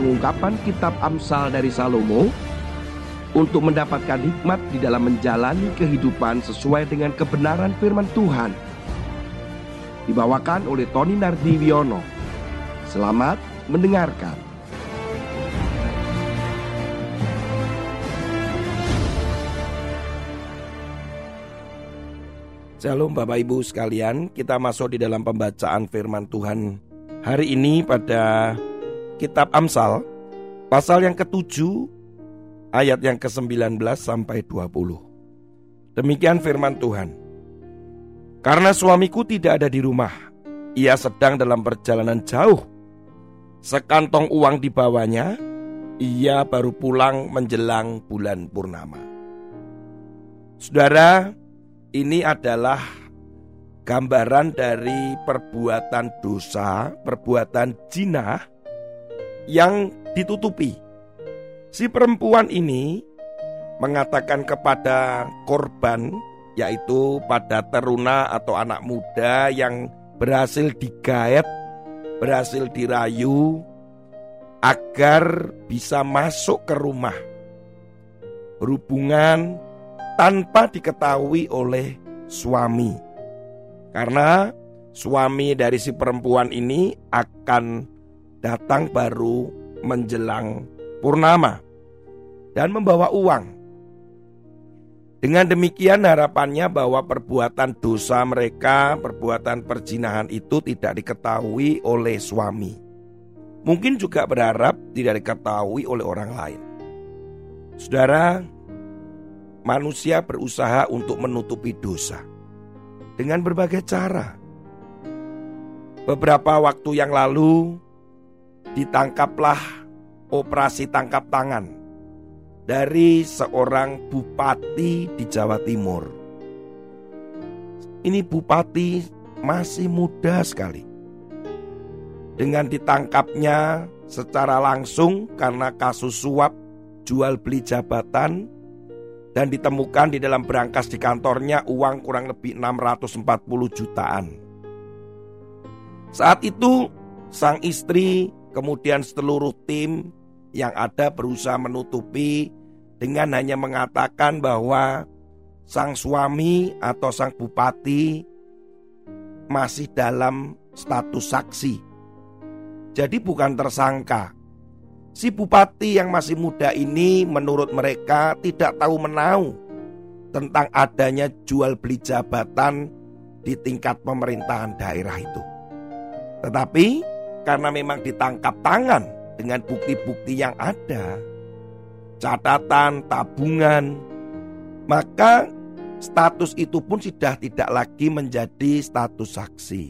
pengungkapan kitab Amsal dari Salomo untuk mendapatkan hikmat di dalam menjalani kehidupan sesuai dengan kebenaran firman Tuhan. Dibawakan oleh Tony Nardiwiono. Selamat mendengarkan. Shalom Bapak Ibu sekalian, kita masuk di dalam pembacaan firman Tuhan hari ini pada kitab Amsal pasal yang ketujuh ayat yang ke-19 sampai 20. Demikian firman Tuhan. Karena suamiku tidak ada di rumah, ia sedang dalam perjalanan jauh. Sekantong uang dibawanya, ia baru pulang menjelang bulan purnama. Saudara, ini adalah gambaran dari perbuatan dosa, perbuatan jinah yang ditutupi. Si perempuan ini mengatakan kepada korban, yaitu pada teruna atau anak muda yang berhasil digaet, berhasil dirayu, agar bisa masuk ke rumah berhubungan tanpa diketahui oleh suami. Karena suami dari si perempuan ini akan datang baru menjelang purnama dan membawa uang. Dengan demikian harapannya bahwa perbuatan dosa mereka, perbuatan perjinahan itu tidak diketahui oleh suami. Mungkin juga berharap tidak diketahui oleh orang lain. Saudara, manusia berusaha untuk menutupi dosa dengan berbagai cara. Beberapa waktu yang lalu ditangkaplah operasi tangkap tangan dari seorang bupati di Jawa Timur. Ini bupati masih muda sekali. Dengan ditangkapnya secara langsung karena kasus suap jual beli jabatan dan ditemukan di dalam berangkas di kantornya uang kurang lebih 640 jutaan. Saat itu sang istri kemudian seluruh tim yang ada berusaha menutupi dengan hanya mengatakan bahwa sang suami atau sang bupati masih dalam status saksi. Jadi bukan tersangka, Si bupati yang masih muda ini menurut mereka tidak tahu menau tentang adanya jual beli jabatan di tingkat pemerintahan daerah itu. Tetapi karena memang ditangkap tangan dengan bukti-bukti yang ada, catatan, tabungan, maka status itu pun sudah tidak lagi menjadi status saksi.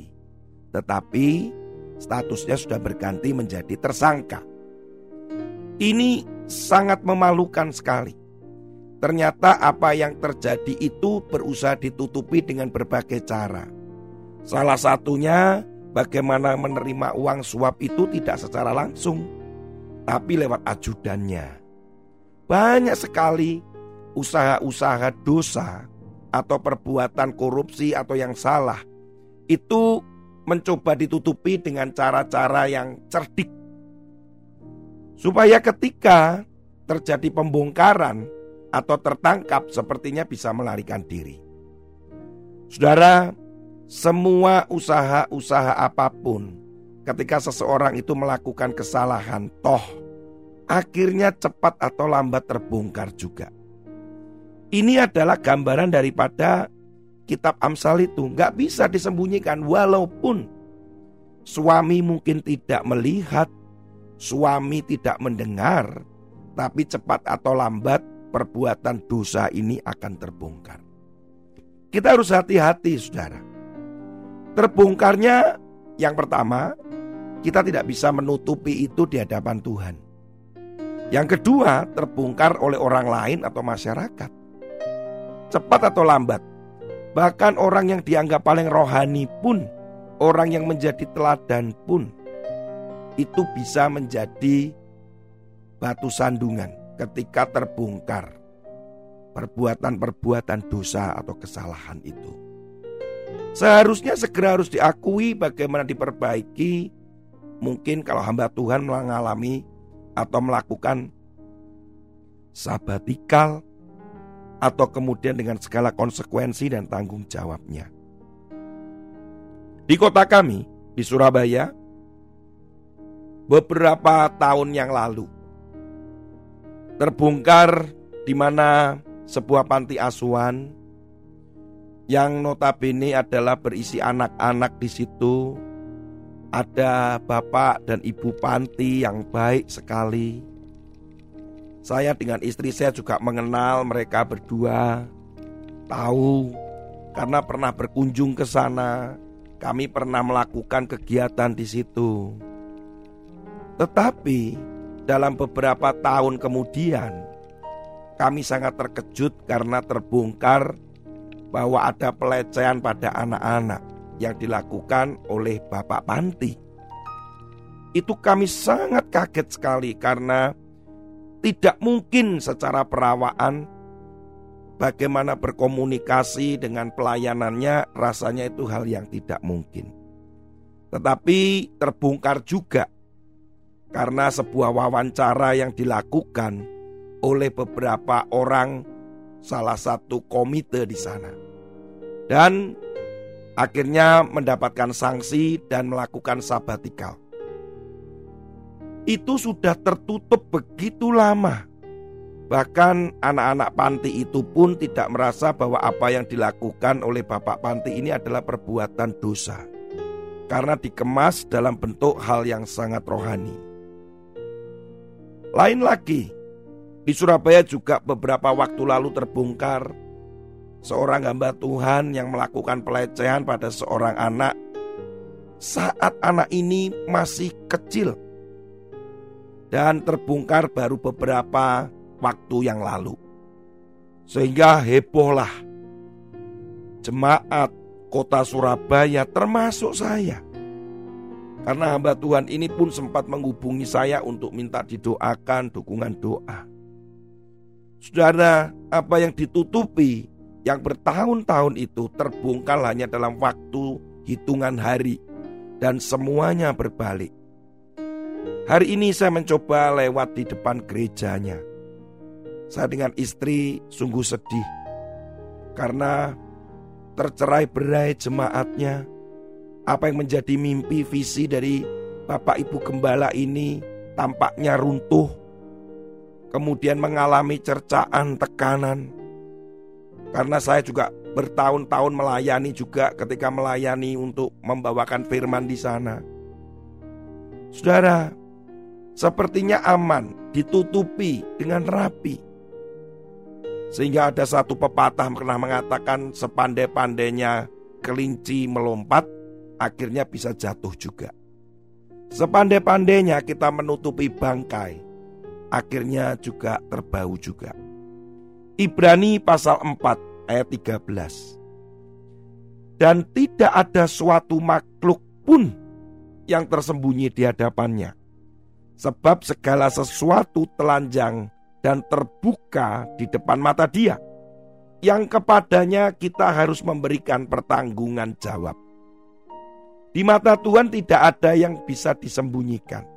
Tetapi statusnya sudah berganti menjadi tersangka. Ini sangat memalukan sekali. Ternyata apa yang terjadi itu berusaha ditutupi dengan berbagai cara. Salah satunya bagaimana menerima uang suap itu tidak secara langsung, tapi lewat ajudannya. Banyak sekali usaha-usaha dosa atau perbuatan korupsi atau yang salah itu mencoba ditutupi dengan cara-cara yang cerdik Supaya ketika terjadi pembongkaran atau tertangkap sepertinya bisa melarikan diri. Saudara, semua usaha-usaha apa pun ketika seseorang itu melakukan kesalahan toh akhirnya cepat atau lambat terbongkar juga. Ini adalah gambaran daripada kitab Amsal itu nggak bisa disembunyikan walaupun suami mungkin tidak melihat suami tidak mendengar, tapi cepat atau lambat perbuatan dosa ini akan terbongkar. Kita harus hati-hati, saudara. Terbongkarnya yang pertama, kita tidak bisa menutupi itu di hadapan Tuhan. Yang kedua, terbongkar oleh orang lain atau masyarakat. Cepat atau lambat, bahkan orang yang dianggap paling rohani pun, orang yang menjadi teladan pun, itu bisa menjadi batu sandungan ketika terbongkar perbuatan-perbuatan dosa atau kesalahan itu. Seharusnya segera harus diakui bagaimana diperbaiki. Mungkin kalau hamba Tuhan mengalami atau melakukan sabatikal atau kemudian dengan segala konsekuensi dan tanggung jawabnya. Di kota kami, di Surabaya, beberapa tahun yang lalu terbongkar di mana sebuah panti asuhan yang notabene adalah berisi anak-anak di situ. Ada bapak dan ibu panti yang baik sekali saya dengan istri saya juga mengenal mereka berdua. Tahu karena pernah berkunjung ke sana. Kami pernah melakukan kegiatan di situ. Tetapi dalam beberapa tahun kemudian kami sangat terkejut karena terbongkar bahwa ada pelecehan pada anak-anak yang dilakukan oleh Bapak Panti. Itu kami sangat kaget sekali karena tidak mungkin secara perawaan bagaimana berkomunikasi dengan pelayanannya rasanya itu hal yang tidak mungkin. Tetapi terbongkar juga karena sebuah wawancara yang dilakukan oleh beberapa orang salah satu komite di sana. Dan akhirnya mendapatkan sanksi dan melakukan sabatikal itu sudah tertutup begitu lama. Bahkan anak-anak panti itu pun tidak merasa bahwa apa yang dilakukan oleh bapak panti ini adalah perbuatan dosa. Karena dikemas dalam bentuk hal yang sangat rohani. Lain lagi, di Surabaya juga beberapa waktu lalu terbongkar seorang hamba Tuhan yang melakukan pelecehan pada seorang anak saat anak ini masih kecil dan terbongkar baru beberapa waktu yang lalu. Sehingga hebohlah jemaat kota Surabaya termasuk saya. Karena hamba Tuhan ini pun sempat menghubungi saya untuk minta didoakan dukungan doa. Saudara, apa yang ditutupi yang bertahun-tahun itu terbongkar hanya dalam waktu hitungan hari dan semuanya berbalik. Hari ini saya mencoba lewat di depan gerejanya. Saya dengan istri sungguh sedih karena tercerai berai jemaatnya. Apa yang menjadi mimpi visi dari Bapak Ibu Gembala ini tampaknya runtuh. Kemudian mengalami cercaan tekanan. Karena saya juga bertahun-tahun melayani juga ketika melayani untuk membawakan firman di sana. Saudara, sepertinya aman, ditutupi dengan rapi. Sehingga ada satu pepatah pernah mengatakan sepandai-pandainya kelinci melompat, akhirnya bisa jatuh juga. Sepandai-pandainya kita menutupi bangkai, akhirnya juga terbau juga. Ibrani pasal 4 ayat 13. Dan tidak ada suatu makhluk pun yang tersembunyi di hadapannya sebab segala sesuatu telanjang dan terbuka di depan mata Dia, yang kepadanya kita harus memberikan pertanggungan jawab. Di mata Tuhan tidak ada yang bisa disembunyikan.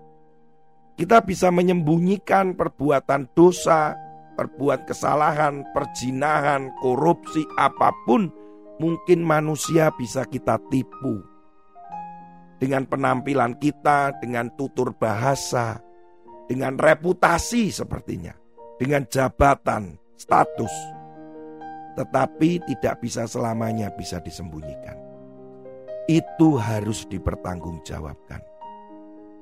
Kita bisa menyembunyikan perbuatan dosa, perbuatan kesalahan, perjinahan, korupsi, apa pun mungkin manusia bisa kita tipu dengan penampilan kita, dengan tutur bahasa, dengan reputasi sepertinya, dengan jabatan, status. Tetapi tidak bisa selamanya bisa disembunyikan. Itu harus dipertanggungjawabkan.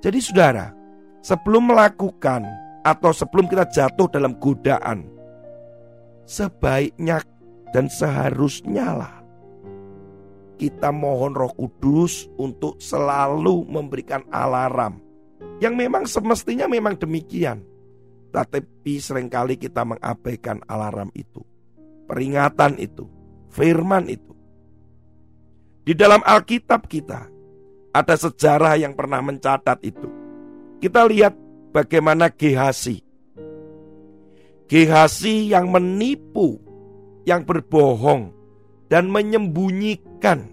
Jadi saudara, sebelum melakukan atau sebelum kita jatuh dalam godaan, sebaiknya dan seharusnya lah kita mohon Roh Kudus untuk selalu memberikan alarm yang memang semestinya memang demikian. Tetapi sering kali kita mengabaikan alarm itu, peringatan itu, firman itu. Di dalam Alkitab kita ada sejarah yang pernah mencatat itu. Kita lihat bagaimana Gehasi. Gehasi yang menipu, yang berbohong, dan menyembunyikan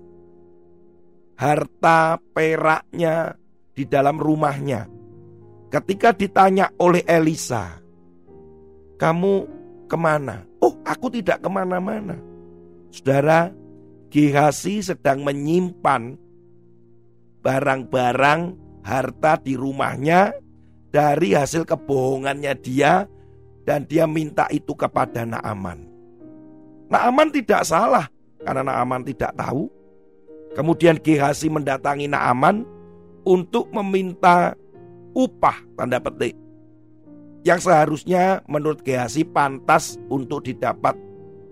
harta peraknya di dalam rumahnya. ketika ditanya oleh Elisa, "Kamu ke mana?" "Oh, aku tidak ke mana-mana." Saudara, Gehasi sedang menyimpan barang-barang harta di rumahnya dari hasil kebohongannya dia dan dia minta itu kepada Naaman. Naaman tidak salah karena Naaman tidak tahu. Kemudian Gehasi mendatangi Naaman untuk meminta upah tanda petik yang seharusnya menurut Gehasi pantas untuk didapat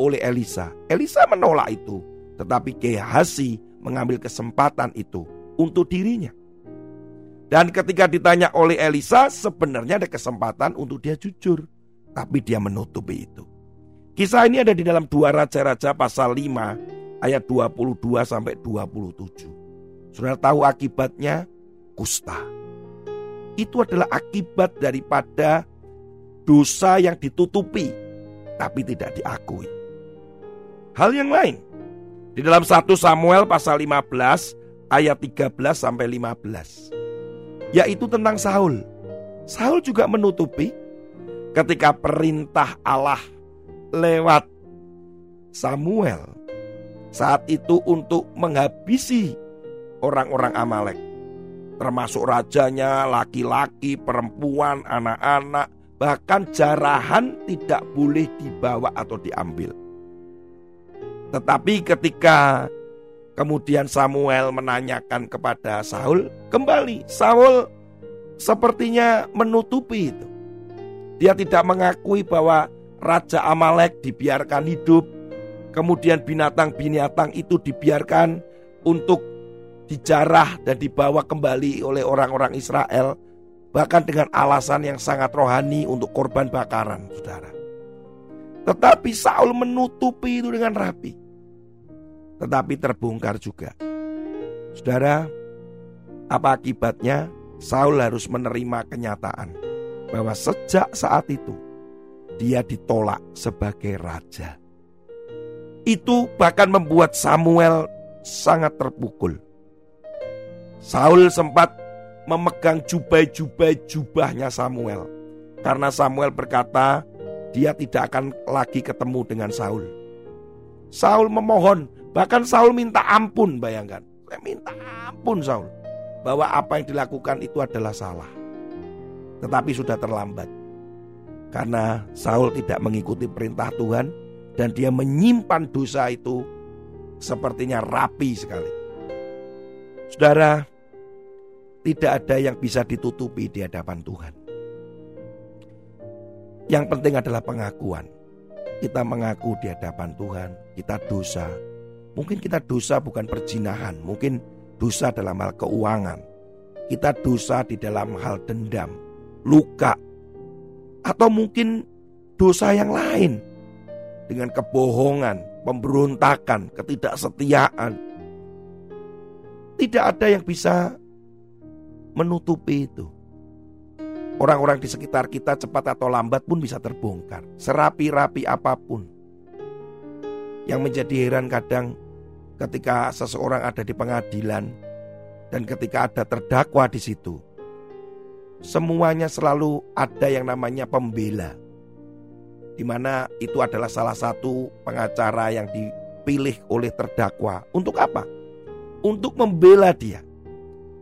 oleh Elisa. Elisa menolak itu, tetapi Gehasi mengambil kesempatan itu untuk dirinya. Dan ketika ditanya oleh Elisa, sebenarnya ada kesempatan untuk dia jujur. Tapi dia menutupi itu. Kisah ini ada di dalam dua Raja-Raja pasal 5 ayat 22 sampai 27. Saudara tahu akibatnya? Kusta. Itu adalah akibat daripada dosa yang ditutupi tapi tidak diakui. Hal yang lain di dalam 1 Samuel pasal 15 ayat 13 sampai 15 yaitu tentang Saul. Saul juga menutupi ketika perintah Allah lewat Samuel saat itu untuk menghabisi orang-orang Amalek termasuk rajanya, laki-laki, perempuan, anak-anak, bahkan jarahan tidak boleh dibawa atau diambil. Tetapi ketika Kemudian Samuel menanyakan kepada Saul, kembali Saul sepertinya menutupi itu. Dia tidak mengakui bahwa Raja Amalek dibiarkan hidup, kemudian binatang-binatang itu dibiarkan untuk dijarah dan dibawa kembali oleh orang-orang Israel, bahkan dengan alasan yang sangat rohani untuk korban bakaran, saudara. Tetapi Saul menutupi itu dengan rapi tetapi terbongkar juga. Saudara, apa akibatnya? Saul harus menerima kenyataan bahwa sejak saat itu dia ditolak sebagai raja. Itu bahkan membuat Samuel sangat terpukul. Saul sempat memegang jubai-jubai jubahnya Samuel. Karena Samuel berkata dia tidak akan lagi ketemu dengan Saul. Saul memohon Bahkan Saul minta ampun, bayangkan. Saya minta ampun Saul. Bahwa apa yang dilakukan itu adalah salah. Tetapi sudah terlambat. Karena Saul tidak mengikuti perintah Tuhan. Dan dia menyimpan dosa itu sepertinya rapi sekali. Saudara, tidak ada yang bisa ditutupi di hadapan Tuhan. Yang penting adalah pengakuan. Kita mengaku di hadapan Tuhan, kita dosa, Mungkin kita dosa bukan perjinahan, mungkin dosa dalam hal keuangan. Kita dosa di dalam hal dendam, luka, atau mungkin dosa yang lain dengan kebohongan, pemberontakan, ketidaksetiaan. Tidak ada yang bisa menutupi itu. Orang-orang di sekitar kita cepat atau lambat pun bisa terbongkar, serapi-rapi apa pun. Yang menjadi heran kadang ketika seseorang ada di pengadilan dan ketika ada terdakwa di situ. Semuanya selalu ada yang namanya pembela. Di mana itu adalah salah satu pengacara yang dipilih oleh terdakwa. Untuk apa? Untuk membela dia.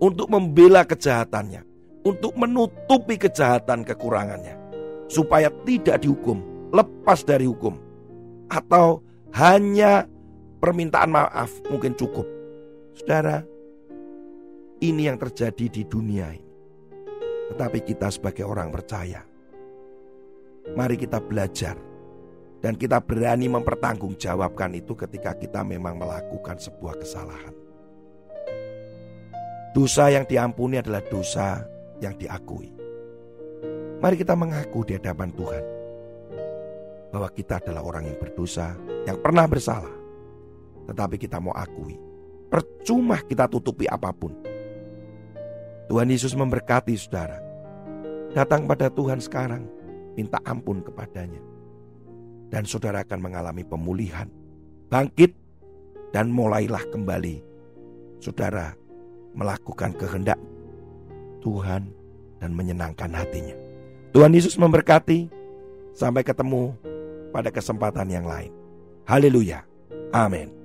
Untuk membela kejahatannya. Untuk menutupi kejahatan kekurangannya. Supaya tidak dihukum, lepas dari hukum. Atau hanya permintaan maaf mungkin cukup. Saudara, ini yang terjadi di dunia ini. Tetapi kita sebagai orang percaya, mari kita belajar dan kita berani mempertanggungjawabkan itu ketika kita memang melakukan sebuah kesalahan. Dosa yang diampuni adalah dosa yang diakui. Mari kita mengaku di hadapan Tuhan bahwa kita adalah orang yang berdosa, yang pernah bersalah, tetapi kita mau akui. Percuma kita tutupi apa pun. Tuhan Yesus memberkati saudara. Datang pada Tuhan sekarang. Minta ampun kepadanya. Dan saudara akan mengalami pemulihan. Bangkit dan mulailah kembali. Saudara melakukan kehendak Tuhan dan menyenangkan hatinya. Tuhan Yesus memberkati. Sampai ketemu pada kesempatan yang lain. Haleluya. Amin.